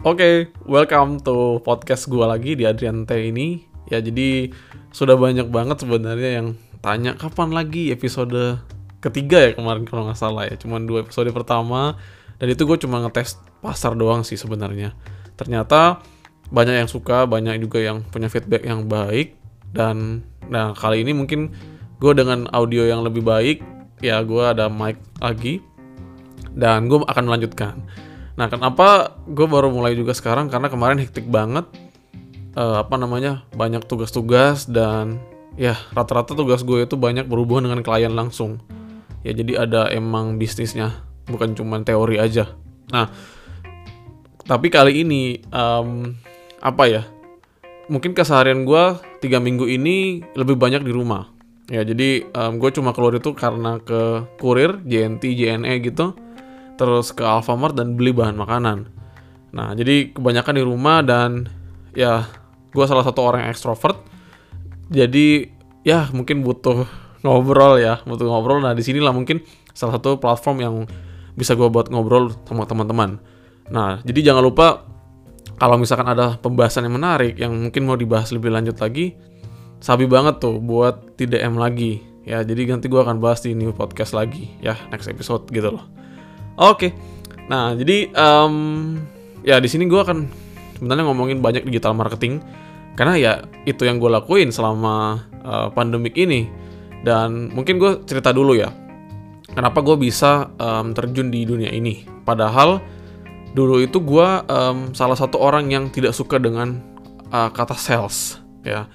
Oke, welcome to podcast gue lagi di Adrian T ini. Ya, jadi sudah banyak banget sebenarnya yang tanya kapan lagi episode ketiga ya kemarin kalau nggak salah ya. Cuman dua episode pertama dan itu gue cuma ngetes pasar doang sih sebenarnya. Ternyata banyak yang suka, banyak juga yang punya feedback yang baik dan nah kali ini mungkin gue dengan audio yang lebih baik ya gue ada mic lagi dan gue akan melanjutkan. Nah, kenapa gue baru mulai juga sekarang? Karena kemarin hektik banget, uh, apa namanya, banyak tugas-tugas dan ya rata-rata tugas gue itu banyak berhubungan dengan klien langsung. Ya jadi ada emang bisnisnya, bukan cuma teori aja. Nah, tapi kali ini um, apa ya? Mungkin keseharian gue tiga minggu ini lebih banyak di rumah. Ya jadi um, gue cuma keluar itu karena ke kurir, JNT, JNE gitu terus ke Alfamart dan beli bahan makanan. Nah, jadi kebanyakan di rumah dan ya gue salah satu orang yang ekstrovert. Jadi ya mungkin butuh ngobrol ya, butuh ngobrol. Nah, di sinilah mungkin salah satu platform yang bisa gue buat ngobrol sama teman-teman. Nah, jadi jangan lupa kalau misalkan ada pembahasan yang menarik yang mungkin mau dibahas lebih lanjut lagi, sabi banget tuh buat di DM lagi. Ya, jadi nanti gue akan bahas di new podcast lagi ya, next episode gitu loh. Oke. Nah, jadi um, ya di sini gue akan sebenarnya ngomongin banyak digital marketing. Karena ya itu yang gue lakuin selama uh, pandemik ini. Dan mungkin gue cerita dulu ya kenapa gue bisa um, terjun di dunia ini. Padahal dulu itu gue um, salah satu orang yang tidak suka dengan uh, kata sales ya.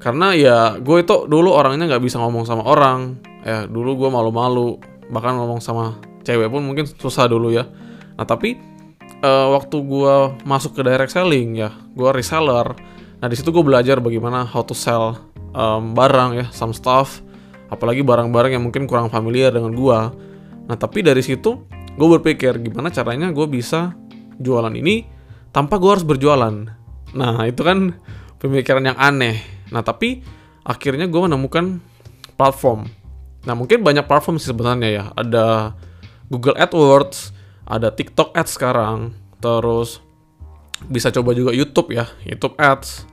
Karena ya gue itu dulu orangnya nggak bisa ngomong sama orang. Ya dulu gue malu-malu bahkan ngomong sama cewek pun mungkin susah dulu ya. Nah tapi uh, waktu gue masuk ke direct selling ya gue reseller. Nah di situ gue belajar bagaimana how to sell um, barang ya some stuff. Apalagi barang-barang yang mungkin kurang familiar dengan gue nah tapi dari situ gue berpikir gimana caranya gue bisa jualan ini tanpa gue harus berjualan. Nah itu kan pemikiran yang aneh. Nah tapi akhirnya gue menemukan platform. Nah mungkin banyak platform sih sebenarnya ya. Ada Google AdWords, ada TikTok Ads sekarang, terus bisa coba juga YouTube ya, YouTube Ads.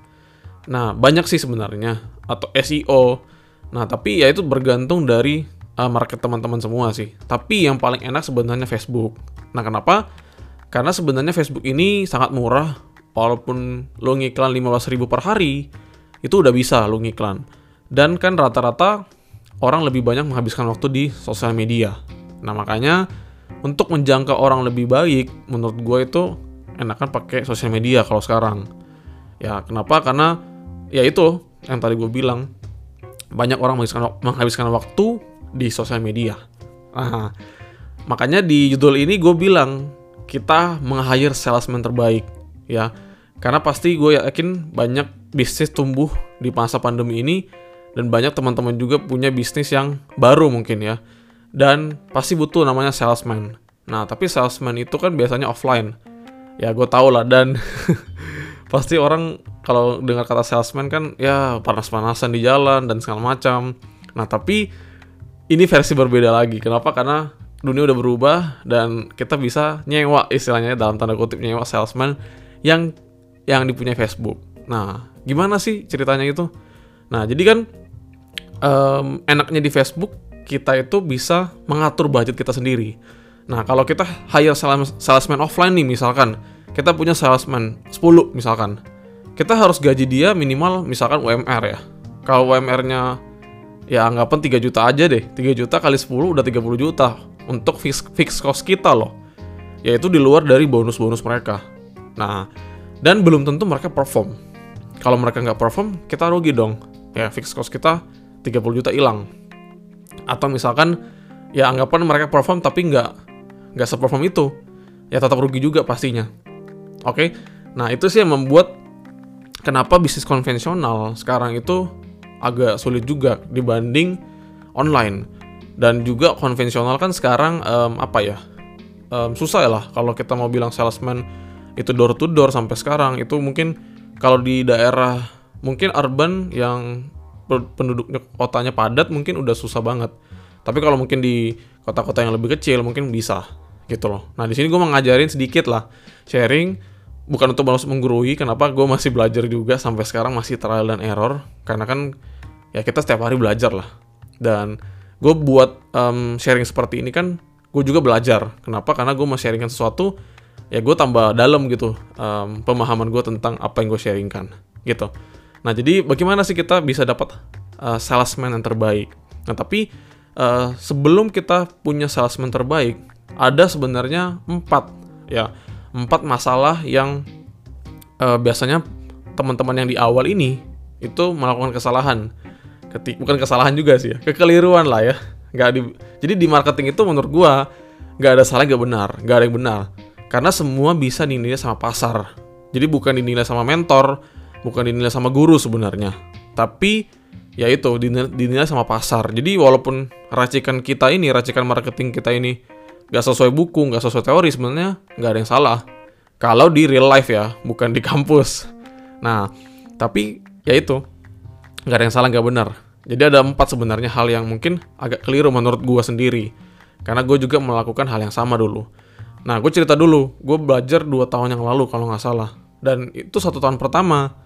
Nah, banyak sih sebenarnya atau SEO. Nah, tapi ya itu bergantung dari uh, market teman-teman semua sih. Tapi yang paling enak sebenarnya Facebook. Nah, kenapa? Karena sebenarnya Facebook ini sangat murah walaupun lo ngiklan 15.000 per hari, itu udah bisa lo ngiklan. Dan kan rata-rata orang lebih banyak menghabiskan waktu di sosial media. Nah makanya untuk menjangkau orang lebih baik, menurut gue itu enakan pakai sosial media kalau sekarang. Ya kenapa? Karena ya itu yang tadi gue bilang banyak orang menghabiskan, menghabiskan waktu di sosial media. Nah, makanya di judul ini gue bilang kita meng-hire salesman terbaik ya karena pasti gue yakin banyak bisnis tumbuh di masa pandemi ini dan banyak teman-teman juga punya bisnis yang baru mungkin ya dan pasti butuh namanya salesman. Nah, tapi salesman itu kan biasanya offline. Ya, gue tau lah dan pasti orang kalau dengar kata salesman kan ya panas-panasan di jalan dan segala macam. Nah, tapi ini versi berbeda lagi. Kenapa? Karena dunia udah berubah dan kita bisa nyewa istilahnya dalam tanda kutip nyewa salesman yang yang dipunyai Facebook. Nah, gimana sih ceritanya itu? Nah, jadi kan um, enaknya di Facebook kita itu bisa mengatur budget kita sendiri. Nah, kalau kita hire salesman offline nih misalkan, kita punya salesman 10 misalkan. Kita harus gaji dia minimal misalkan UMR ya. Kalau UMR-nya ya anggapan 3 juta aja deh. 3 juta kali 10 udah 30 juta untuk fix, fix cost kita loh. Yaitu di luar dari bonus-bonus mereka. Nah, dan belum tentu mereka perform. Kalau mereka nggak perform, kita rugi dong. Ya, fix cost kita 30 juta hilang atau misalkan ya anggapan mereka perform tapi nggak nggak seperform itu ya tetap rugi juga pastinya. Oke? Okay? nah itu sih yang membuat kenapa bisnis konvensional sekarang itu agak sulit juga dibanding online. Dan juga konvensional kan sekarang um, apa ya um, susah lah kalau kita mau bilang salesman itu door to door sampai sekarang. Itu mungkin kalau di daerah mungkin urban yang penduduknya kotanya padat mungkin udah susah banget. Tapi kalau mungkin di kota-kota yang lebih kecil mungkin bisa gitu loh. Nah di sini gue mau ngajarin sedikit lah sharing bukan untuk balas menggurui kenapa gue masih belajar juga sampai sekarang masih trial dan error karena kan ya kita setiap hari belajar lah dan gue buat um, sharing seperti ini kan gue juga belajar kenapa karena gue mau sharingkan sesuatu ya gue tambah dalam gitu um, pemahaman gue tentang apa yang gue sharingkan gitu nah jadi bagaimana sih kita bisa dapat uh, salesman yang terbaik nah tapi uh, sebelum kita punya salesman terbaik ada sebenarnya empat ya empat masalah yang uh, biasanya teman-teman yang di awal ini itu melakukan kesalahan. Ketik bukan kesalahan juga sih ya, kekeliruan lah ya. Gak di, jadi di marketing itu menurut gua nggak ada salah nggak benar, nggak ada yang benar. Karena semua bisa dinilai sama pasar. Jadi bukan dinilai sama mentor, bukan dinilai sama guru sebenarnya. Tapi ya itu dinilai, sama pasar. Jadi walaupun racikan kita ini, racikan marketing kita ini nggak sesuai buku, nggak sesuai teori sebenarnya nggak ada yang salah. Kalau di real life ya, bukan di kampus. Nah, tapi ya itu nggak ada yang salah nggak benar. Jadi ada empat sebenarnya hal yang mungkin agak keliru menurut gue sendiri. Karena gue juga melakukan hal yang sama dulu. Nah, gue cerita dulu, gue belajar dua tahun yang lalu kalau nggak salah. Dan itu satu tahun pertama,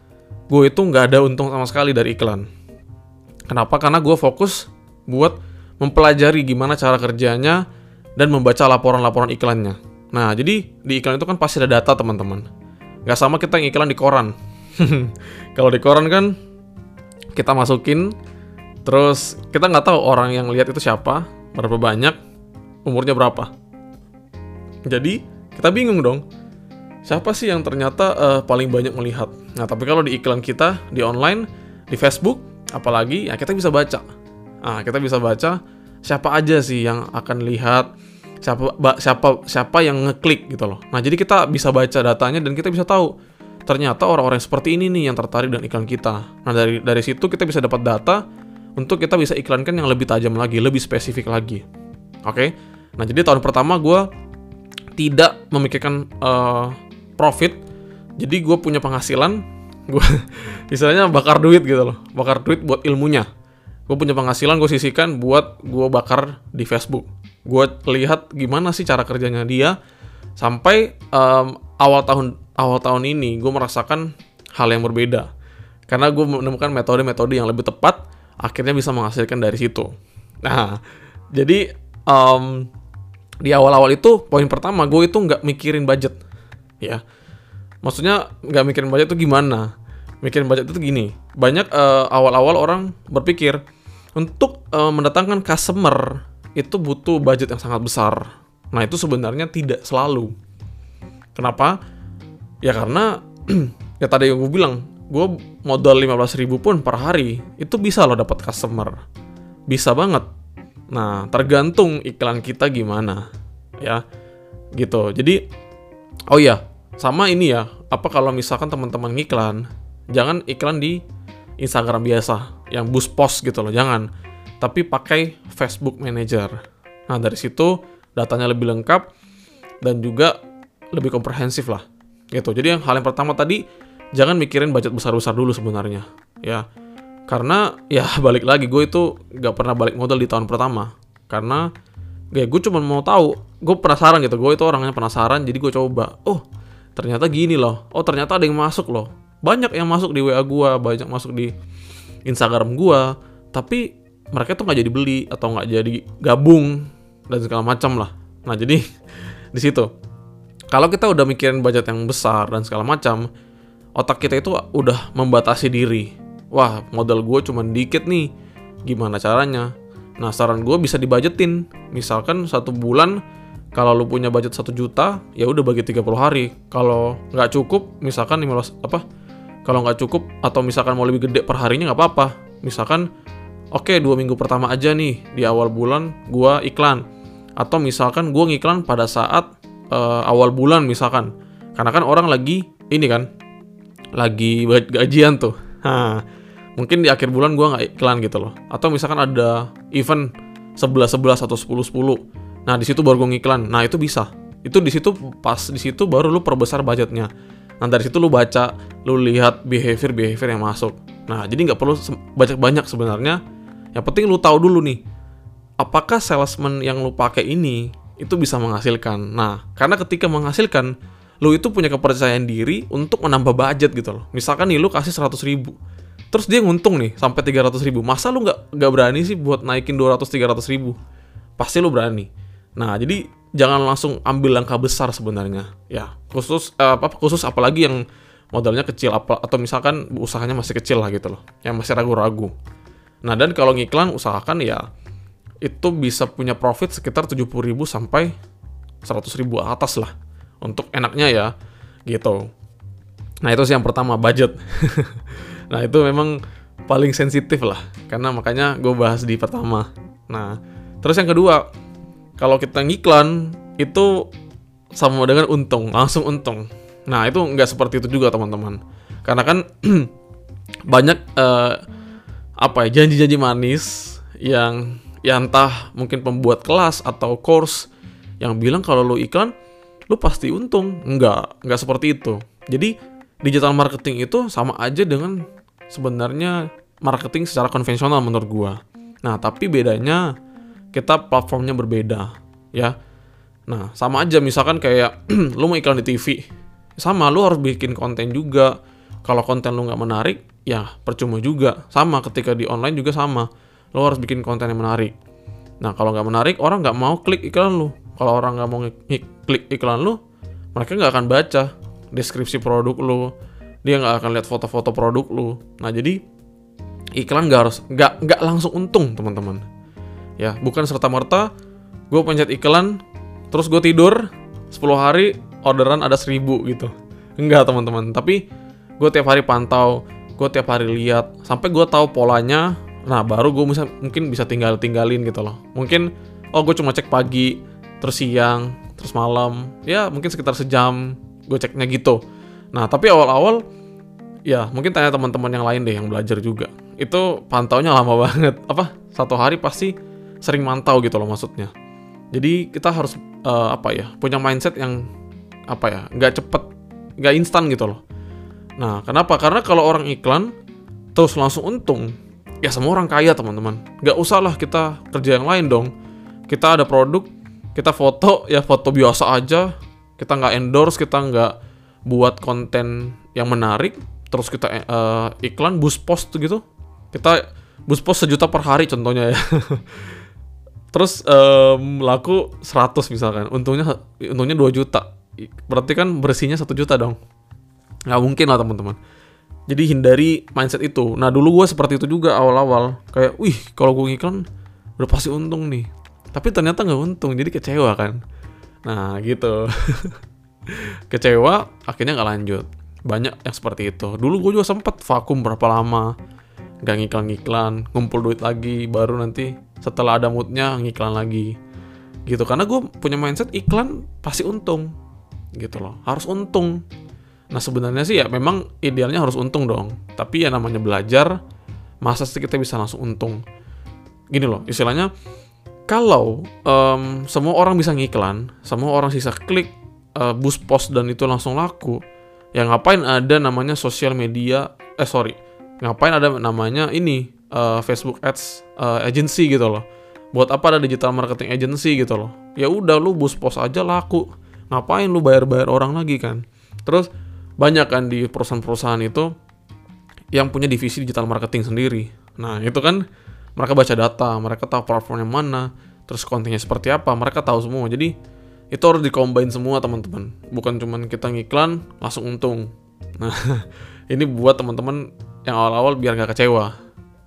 gue itu nggak ada untung sama sekali dari iklan. Kenapa? Karena gue fokus buat mempelajari gimana cara kerjanya, dan membaca laporan-laporan iklannya. Nah, jadi di iklan itu kan pasti ada data teman-teman. Gak sama kita yang iklan di koran. Kalau di koran kan kita masukin, terus kita nggak tahu orang yang lihat itu siapa, berapa banyak, umurnya berapa. Jadi kita bingung dong, siapa sih yang ternyata uh, paling banyak melihat. Nah, tapi kalau di iklan kita di online, di Facebook, apalagi ya kita bisa baca. Nah, kita bisa baca siapa aja sih yang akan lihat siapa siapa siapa yang ngeklik gitu loh. Nah, jadi kita bisa baca datanya dan kita bisa tahu ternyata orang-orang seperti ini nih yang tertarik dengan iklan kita. Nah, dari dari situ kita bisa dapat data untuk kita bisa iklankan yang lebih tajam lagi, lebih spesifik lagi. Oke. Okay? Nah, jadi tahun pertama gue tidak memikirkan uh, profit. Jadi gue punya penghasilan, gue istilahnya bakar duit gitu loh, bakar duit buat ilmunya. Gue punya penghasilan gue sisihkan buat gue bakar di Facebook. Gue lihat gimana sih cara kerjanya dia. Sampai um, awal tahun awal tahun ini gue merasakan hal yang berbeda. Karena gue menemukan metode-metode yang lebih tepat akhirnya bisa menghasilkan dari situ. Nah jadi um, di awal-awal itu poin pertama gue itu nggak mikirin budget ya maksudnya nggak mikirin budget itu gimana mikirin budget itu gini banyak uh, awal-awal orang berpikir untuk uh, mendatangkan customer itu butuh budget yang sangat besar. Nah, itu sebenarnya tidak selalu. Kenapa? Ya karena ya tadi yang gue bilang, gue modal 15 ribu pun per hari itu bisa loh dapat customer. Bisa banget. Nah, tergantung iklan kita gimana. Ya. Gitu. Jadi oh iya, sama ini ya. Apa kalau misalkan teman-teman ngiklan, jangan iklan di Instagram biasa yang boost post gitu loh, jangan. Tapi pakai Facebook Manager. Nah, dari situ datanya lebih lengkap dan juga lebih komprehensif lah. Gitu. Jadi yang hal yang pertama tadi jangan mikirin budget besar-besar dulu sebenarnya, ya. Karena ya balik lagi gue itu gak pernah balik modal di tahun pertama. Karena ya gue cuma mau tahu, gue penasaran gitu. Gue itu orangnya penasaran, jadi gue coba. Oh, ternyata gini loh. Oh, ternyata ada yang masuk loh. Banyak yang masuk di WA gua banyak masuk di Instagram gua tapi mereka tuh nggak jadi beli atau nggak jadi gabung dan segala macam lah. Nah jadi di situ. Kalau kita udah mikirin budget yang besar dan segala macam otak kita itu udah membatasi diri. Wah modal gue cuma dikit nih. Gimana caranya? Nah saran gue bisa dibajetin misalkan satu bulan kalau lu punya budget satu juta ya udah bagi 30 hari. Kalau nggak cukup misalkan 15 apa? Kalau nggak cukup atau misalkan mau lebih gede per harinya nggak apa-apa. Misalkan oke okay, dua minggu pertama aja nih di awal bulan gua iklan. Atau misalkan gua ngiklan pada saat uh, awal bulan misalkan. Karena kan orang lagi ini kan lagi gajian tuh. Ha, mungkin di akhir bulan gua nggak iklan gitu loh. Atau misalkan ada event 11 11 atau 10 10 nah di situ baru gua ngiklan nah itu bisa itu di situ pas di situ baru lu perbesar budgetnya Nah dari situ lu baca, lu lihat behavior-behavior yang masuk. Nah jadi nggak perlu banyak-banyak sebenarnya. Yang penting lu tahu dulu nih, apakah salesman yang lu pakai ini itu bisa menghasilkan. Nah karena ketika menghasilkan, lu itu punya kepercayaan diri untuk menambah budget gitu loh. Misalkan nih lu kasih 100 ribu, terus dia nguntung nih sampai 300 ribu. Masa lu nggak nggak berani sih buat naikin 200-300 ribu? Pasti lu berani. Nah jadi jangan langsung ambil langkah besar sebenarnya. Ya khusus eh, apa khusus apalagi yang modalnya kecil apa atau misalkan usahanya masih kecil lah gitu loh, yang masih ragu-ragu. Nah dan kalau ngiklan usahakan ya itu bisa punya profit sekitar 70.000 sampai 100.000 atas lah untuk enaknya ya gitu nah itu sih yang pertama budget nah itu memang paling sensitif lah karena makanya gue bahas di pertama nah terus yang kedua kalau kita ngiklan itu sama dengan untung langsung untung nah itu nggak seperti itu juga teman-teman karena kan banyak uh, apa ya janji-janji manis yang ya entah mungkin pembuat kelas atau course yang bilang kalau lo iklan lu pasti untung. Enggak, enggak seperti itu. Jadi digital marketing itu sama aja dengan sebenarnya marketing secara konvensional menurut gua. Nah, tapi bedanya kita platformnya berbeda, ya. Nah, sama aja misalkan kayak lu mau iklan di TV. Sama, lu harus bikin konten juga. Kalau konten lu nggak menarik, ya percuma juga. Sama ketika di online juga sama. Lu harus bikin konten yang menarik. Nah, kalau nggak menarik, orang nggak mau klik iklan lu kalau orang nggak mau klik iklan lu mereka nggak akan baca deskripsi produk lu dia nggak akan lihat foto-foto produk lu nah jadi iklan nggak harus nggak nggak langsung untung teman-teman ya bukan serta merta gue pencet iklan terus gue tidur 10 hari orderan ada 1000 gitu enggak teman-teman tapi gue tiap hari pantau gue tiap hari lihat sampai gue tahu polanya nah baru gue bisa mungkin bisa tinggal tinggalin gitu loh mungkin oh gue cuma cek pagi terus siang, terus malam, ya mungkin sekitar sejam gue ceknya gitu. Nah tapi awal-awal ya mungkin tanya teman-teman yang lain deh yang belajar juga. Itu pantaunya lama banget. Apa satu hari pasti sering mantau gitu loh maksudnya. Jadi kita harus uh, apa ya punya mindset yang apa ya nggak cepet nggak instan gitu loh. Nah kenapa? Karena kalau orang iklan terus langsung untung ya semua orang kaya teman-teman. Nggak usah lah kita kerja yang lain dong. Kita ada produk kita foto ya foto biasa aja kita nggak endorse kita nggak buat konten yang menarik terus kita uh, iklan boost post gitu kita boost post sejuta per hari contohnya ya terus um, laku 100 misalkan. Untungnya untungnya 2 juta. Berarti kan bersihnya satu juta dong. Nggak mungkin lah teman-teman. Jadi hindari mindset itu. Nah dulu gue seperti itu juga awal-awal. Kayak wih kalau gue iklan udah pasti untung nih. Tapi ternyata nggak untung jadi kecewa kan. Nah gitu. Kecewa akhirnya nggak lanjut. Banyak yang seperti itu. Dulu gue juga sempet vakum berapa lama nggak ngiklan-ngiklan ngumpul duit lagi baru nanti setelah ada moodnya ngiklan lagi. Gitu karena gue punya mindset iklan pasti untung gitu loh. Harus untung. Nah sebenarnya sih ya memang idealnya harus untung dong. Tapi ya namanya belajar masa sih kita bisa langsung untung? Gini loh istilahnya kalau um, semua orang bisa ngiklan, semua orang bisa klik uh, boost post dan itu langsung laku, ya ngapain ada namanya sosial media? Eh sorry, ngapain ada namanya ini uh, Facebook Ads uh, agency gitu loh? Buat apa ada digital marketing agency gitu loh? Ya udah lu boost post aja laku, ngapain lu bayar-bayar orang lagi kan? Terus banyak kan di perusahaan-perusahaan itu yang punya divisi digital marketing sendiri. Nah itu kan mereka baca data, mereka tahu platform yang mana, terus kontennya seperti apa, mereka tahu semua. Jadi itu harus dikombain semua teman-teman. Bukan cuman kita ngiklan langsung untung. Nah, ini buat teman-teman yang awal-awal biar nggak kecewa.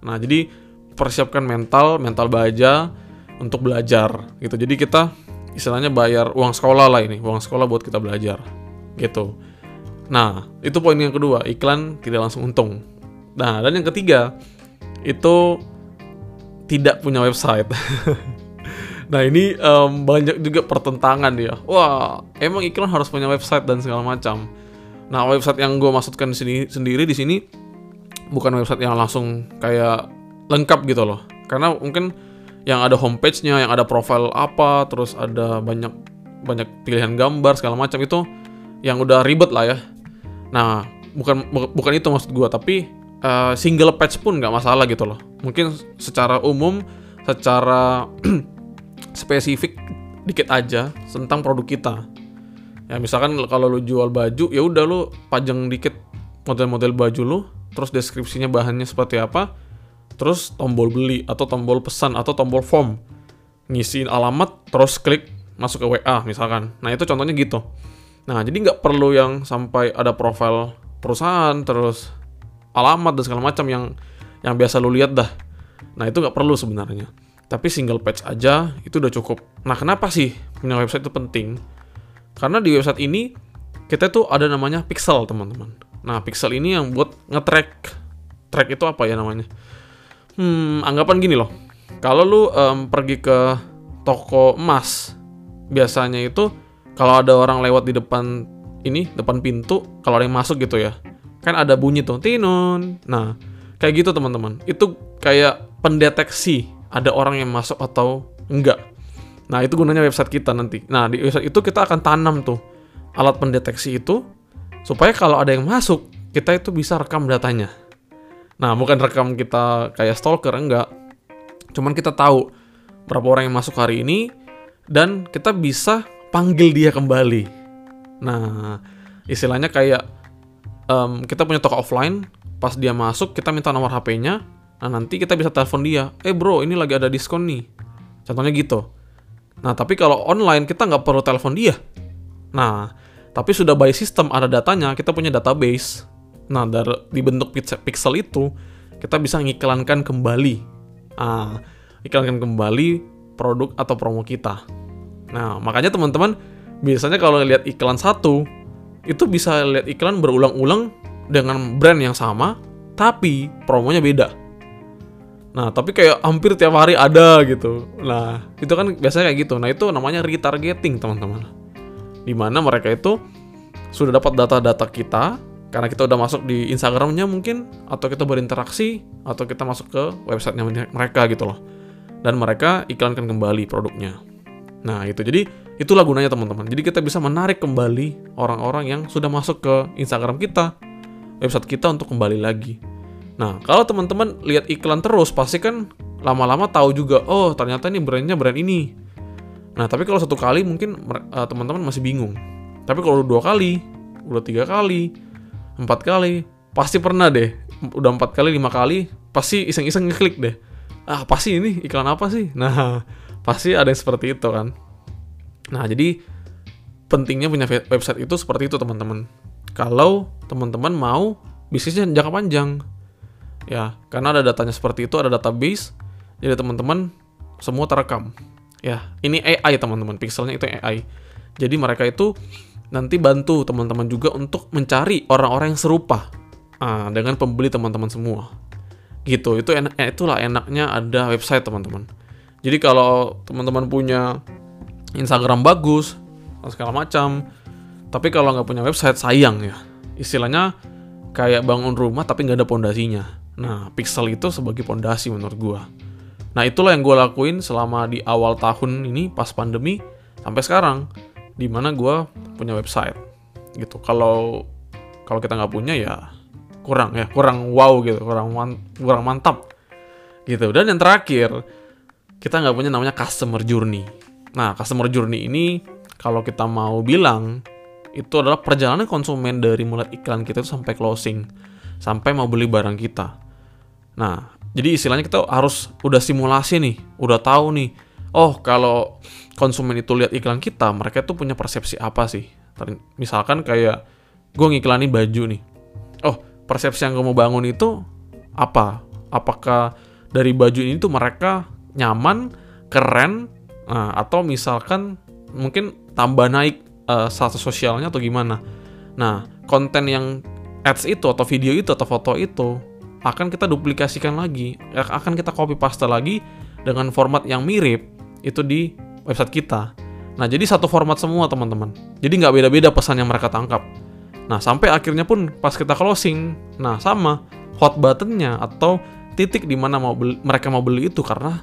Nah, jadi persiapkan mental, mental baja untuk belajar gitu. Jadi kita istilahnya bayar uang sekolah lah ini, uang sekolah buat kita belajar gitu. Nah, itu poin yang kedua, iklan tidak langsung untung. Nah, dan yang ketiga itu tidak punya website. nah ini um, banyak juga pertentangan dia. Wah, emang iklan harus punya website dan segala macam. Nah website yang gue maksudkan sini sendiri di sini bukan website yang langsung kayak lengkap gitu loh. Karena mungkin yang ada homepage-nya, yang ada profile apa, terus ada banyak banyak pilihan gambar segala macam itu yang udah ribet lah ya. Nah bukan bukan itu maksud gue, tapi uh, single page pun nggak masalah gitu loh. Mungkin secara umum, secara spesifik dikit aja tentang produk kita. Ya misalkan kalau lu jual baju, ya udah lu pajang dikit model-model baju lu, terus deskripsinya bahannya seperti apa, terus tombol beli atau tombol pesan atau tombol form. Ngisiin alamat, terus klik masuk ke WA misalkan. Nah itu contohnya gitu. Nah jadi nggak perlu yang sampai ada profil perusahaan, terus alamat dan segala macam yang yang biasa lu lihat dah. Nah itu nggak perlu sebenarnya. Tapi single page aja itu udah cukup. Nah kenapa sih punya website itu penting? Karena di website ini kita tuh ada namanya pixel teman-teman. Nah pixel ini yang buat nge-track. Track itu apa ya namanya? Hmm, anggapan gini loh. Kalau lu um, pergi ke toko emas, biasanya itu kalau ada orang lewat di depan ini, depan pintu, kalau ada yang masuk gitu ya, kan ada bunyi tuh, tinun. Nah, kayak gitu teman-teman. Itu kayak pendeteksi ada orang yang masuk atau enggak. Nah, itu gunanya website kita nanti. Nah, di website itu kita akan tanam tuh alat pendeteksi itu supaya kalau ada yang masuk, kita itu bisa rekam datanya. Nah, bukan rekam kita kayak stalker enggak. Cuman kita tahu berapa orang yang masuk hari ini dan kita bisa panggil dia kembali. Nah, istilahnya kayak um, kita punya toko offline, pas dia masuk kita minta nomor HP-nya, nah nanti kita bisa telepon dia, eh bro ini lagi ada diskon nih. Contohnya gitu. Nah, tapi kalau online kita nggak perlu telepon dia. Nah, tapi sudah by system ada datanya, kita punya database. Nah, dari dibentuk pixel itu, kita bisa ngiklankan kembali. Nah, iklankan kembali produk atau promo kita. Nah, makanya teman-teman biasanya kalau lihat iklan satu, itu bisa lihat iklan berulang-ulang dengan brand yang sama, tapi promonya beda. Nah, tapi kayak hampir tiap hari ada gitu. Nah, itu kan biasanya kayak gitu. Nah, itu namanya retargeting, teman-teman. Di mana mereka itu sudah dapat data-data kita, karena kita udah masuk di Instagramnya mungkin, atau kita berinteraksi, atau kita masuk ke websitenya mereka gitu loh. Dan mereka iklankan kembali produknya. Nah, itu. Jadi, itulah gunanya teman-teman. Jadi, kita bisa menarik kembali orang-orang yang sudah masuk ke Instagram kita, website kita untuk kembali lagi. Nah, kalau teman-teman lihat iklan terus, pasti kan lama-lama tahu juga, oh ternyata ini brandnya brand ini. Nah, tapi kalau satu kali mungkin uh, teman-teman masih bingung. Tapi kalau dua kali, udah tiga kali, empat kali, pasti pernah deh. Udah empat kali, lima kali, pasti iseng-iseng ngeklik deh. Ah, pasti ini iklan apa sih? Nah, pasti ada yang seperti itu kan. Nah, jadi pentingnya punya website itu seperti itu teman-teman. Kalau teman-teman mau bisnisnya jangka panjang, ya karena ada datanya seperti itu ada database jadi teman-teman semua terekam ya ini AI teman-teman. Pixelnya itu AI jadi mereka itu nanti bantu teman-teman juga untuk mencari orang-orang yang serupa ah, dengan pembeli teman-teman semua. Gitu. Itu enak eh, itulah enaknya ada website teman-teman. Jadi kalau teman-teman punya Instagram bagus segala macam tapi kalau nggak punya website sayang ya. Istilahnya kayak bangun rumah tapi nggak ada pondasinya. Nah, Pixel itu sebagai pondasi menurut gue. Nah, itulah yang gue lakuin selama di awal tahun ini pas pandemi sampai sekarang, di mana gue punya website gitu. Kalau kalau kita nggak punya ya kurang ya, kurang wow gitu, kurang man, kurang mantap gitu. Dan yang terakhir, kita nggak punya namanya customer journey. Nah, customer journey ini kalau kita mau bilang itu adalah perjalanan konsumen dari mulai iklan kita itu sampai closing, sampai mau beli barang kita. Nah, jadi istilahnya kita harus udah simulasi nih, udah tahu nih. Oh, kalau konsumen itu lihat iklan kita, mereka tuh punya persepsi apa sih? Misalkan kayak gue ngiklanin baju nih. Oh, persepsi yang gue mau bangun itu apa? Apakah dari baju ini tuh mereka nyaman, keren, nah, atau misalkan mungkin tambah naik uh, status sosialnya atau gimana? Nah, konten yang ads itu atau video itu atau foto itu akan kita duplikasikan lagi, akan kita copy paste lagi dengan format yang mirip itu di website kita. Nah, jadi satu format semua teman-teman. Jadi nggak beda-beda pesan yang mereka tangkap. Nah, sampai akhirnya pun pas kita closing, nah sama hot buttonnya atau titik di mana mau beli, mereka mau beli itu karena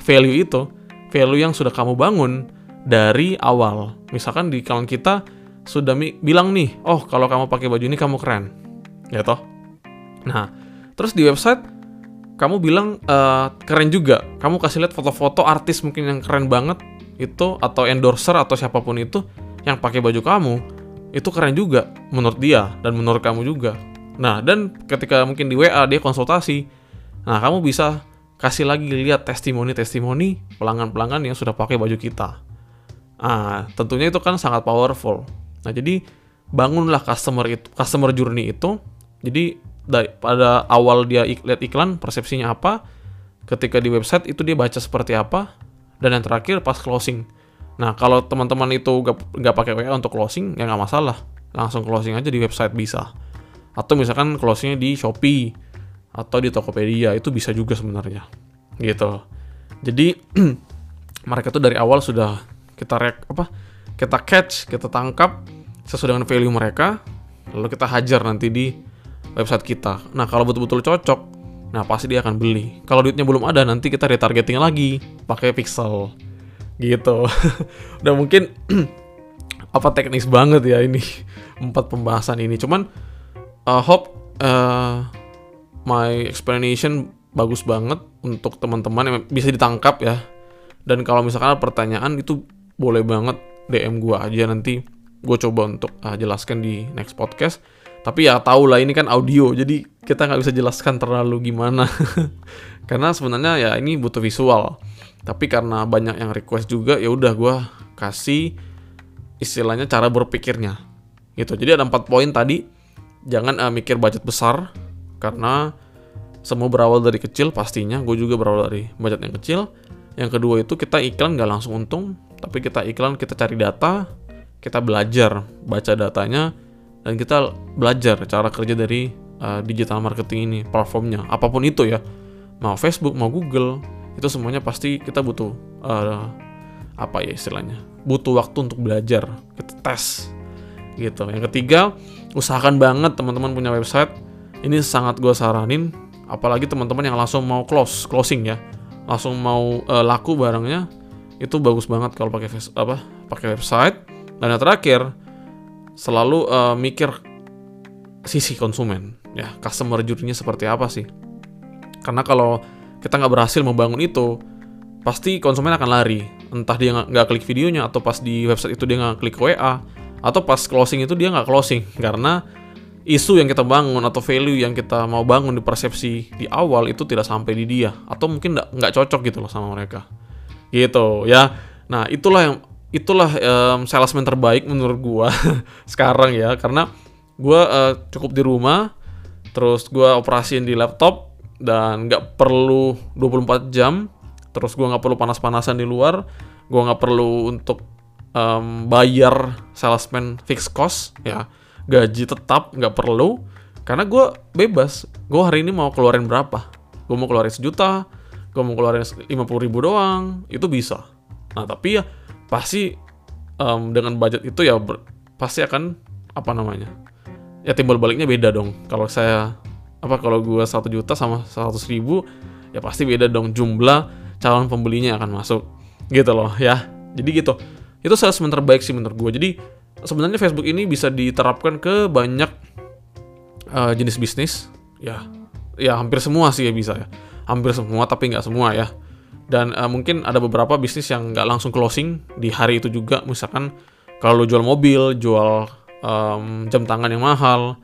value itu, value yang sudah kamu bangun dari awal. Misalkan di kawan kita sudah bilang nih, oh kalau kamu pakai baju ini kamu keren, ya toh. Nah, Terus di website kamu bilang uh, keren juga. Kamu kasih lihat foto-foto artis mungkin yang keren banget itu atau endorser atau siapa pun itu. yang pakai baju kamu itu keren juga menurut dia dan menurut kamu juga. Nah, dan ketika mungkin di WA dia konsultasi, nah kamu bisa kasih lagi lihat testimoni-testimoni pelanggan-pelanggan yang sudah pakai baju kita. Ah, tentunya itu kan sangat powerful. Nah, jadi bangunlah customer itu, customer journey itu. Jadi dari pada awal dia ik, lihat iklan, persepsinya apa, ketika di website itu dia baca seperti apa, dan yang terakhir pas closing. Nah, kalau teman-teman itu nggak pakai WA untuk closing, ya nggak masalah. Langsung closing aja di website bisa. Atau misalkan closingnya di Shopee atau di Tokopedia itu bisa juga sebenarnya. Gitu. Jadi mereka tuh dari awal sudah kita rek apa kita catch kita tangkap sesuai dengan value mereka lalu kita hajar nanti di website kita. Nah kalau betul-betul cocok nah pasti dia akan beli. Kalau duitnya belum ada nanti kita retargeting lagi pakai pixel. Gitu. Udah mungkin apa teknis banget ya ini empat pembahasan ini. Cuman uh, hope uh, my explanation bagus banget untuk teman-teman yang bisa ditangkap ya. Dan kalau misalkan ada pertanyaan itu boleh banget DM gue aja. Nanti gue coba untuk uh, jelaskan di next podcast tapi ya tau lah ini kan audio jadi kita nggak bisa jelaskan terlalu gimana. Karena sebenarnya ya ini butuh visual. Tapi karena banyak yang request juga ya udah gue kasih istilahnya cara berpikirnya. Gitu jadi ada empat poin tadi. Jangan uh, mikir budget besar karena semua berawal dari kecil pastinya. Gue juga berawal dari budget yang kecil. Yang kedua itu kita iklan nggak langsung untung tapi kita iklan kita cari data kita belajar baca datanya dan kita belajar cara kerja dari uh, digital marketing ini platformnya. Apa pun itu ya. Mau Facebook mau Google itu semuanya pasti kita butuh uh, apa ya istilahnya? Butuh waktu untuk belajar kita tes gitu. Yang ketiga usahakan banget teman-teman punya website. Ini sangat gue saranin apalagi teman-teman yang langsung mau close closing ya. Langsung mau uh, laku barangnya itu bagus banget kalau pakai apa pakai website. Dan yang terakhir selalu uh, mikir sisi konsumen ya customer journey seperti apa sih? Karena kalau kita nggak berhasil membangun itu pasti konsumen akan lari. Entah dia nggak klik videonya atau pas di website itu dia nggak klik WA atau pas closing itu dia nggak closing. Karena isu yang kita bangun atau value yang kita mau bangun di persepsi di awal itu tidak sampai di dia. Atau mungkin nggak cocok gitu loh sama mereka. Gitu ya. Nah itulah yang itulah um, salesman terbaik menurut gua sekarang ya. Karena gua uh, cukup di rumah terus gua operasiin di laptop dan nggak perlu 24 jam. Terus gua nggak perlu panas-panasan di luar. Gua nggak perlu untuk um, bayar salesman fixed cost ya. Gaji tetap nggak perlu. Karena gue bebas. Gue hari ini mau keluarin berapa? Gue mau keluarin sejuta gue mau keluarin 50 ribu doang. Itu bisa. Nah tapi ya pasti um, dengan budget itu ya ber, pasti akan apa namanya ya timbal baliknya beda dong. Kalau saya apa kalau gue satu juta sama seratus ribu ya pasti beda dong. Jumlah calon pembelinya akan masuk. Gitu loh ya. Jadi gitu. Itu salesman terbaik sih menurut gue jadi sebenarnya Facebook ini bisa diterapkan ke banyak uh, jenis bisnis. Ya. Ya hampir semua sih ya bisa ya. Hampir semua tapi nggak semua ya dan uh, mungkin ada beberapa bisnis yang nggak langsung closing di hari itu juga. Misalkan kalau lo jual mobil jual um, jam tangan yang mahal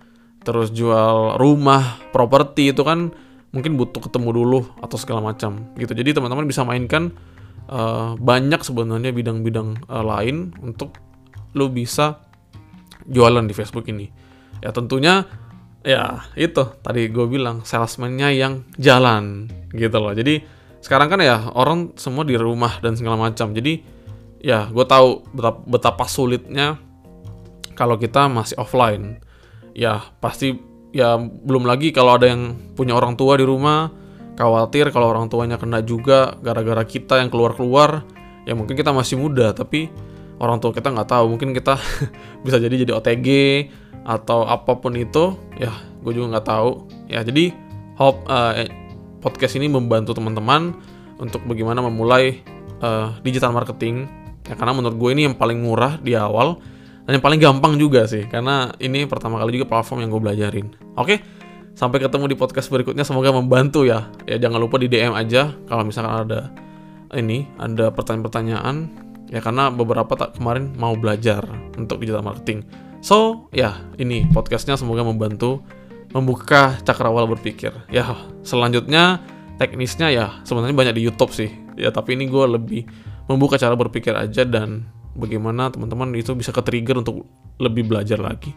terus jual rumah properti itu kan mungkin butuh ketemu dulu atau segala macam gitu. Jadi teman-teman bisa mainkan uh, banyak sebenarnya bidang-bidang uh, lain untuk lo bisa jualan di Facebook ini. Ya tentunya ya itu tadi gue bilang salesman-nya yang jalan gitu loh. Jadi sekarang kan ya orang semua di rumah dan segala macam. Jadi ya gue tahu betapa, betapa sulitnya kalau kita masih offline. Ya pasti ya belum lagi kalau ada yang punya orang tua di rumah khawatir kalau orang tuanya kena juga gara-gara kita yang keluar-keluar ya mungkin kita masih muda tapi orang tua kita nggak tahu. Mungkin kita bisa jadi jadi OTG atau apa pun itu ya gue juga nggak tahu. Ya jadi hope uh, podcast ini membantu teman-teman untuk bagaimana memulai uh, digital marketing. Ya karena menurut gue ini yang paling murah di awal dan yang paling gampang juga sih karena ini pertama kali juga platform yang gue belajarin. Oke sampai ketemu di podcast berikutnya. Semoga membantu ya. Ya jangan lupa di DM aja kalau misalkan ada ini ada pertanyaan-pertanyaan. Ya karena beberapa tak kemarin mau belajar untuk digital marketing. So, ya ini podcastnya. Semoga membantu membuka cakrawala berpikir. Ya, selanjutnya teknisnya ya sebenarnya banyak di YouTube sih. Ya, tapi ini gue lebih membuka cara berpikir aja dan bagaimana teman-teman itu bisa ke-trigger untuk lebih belajar lagi.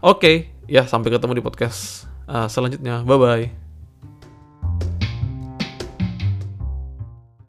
Oke, ya sampai ketemu di podcast uh, selanjutnya. Bye bye.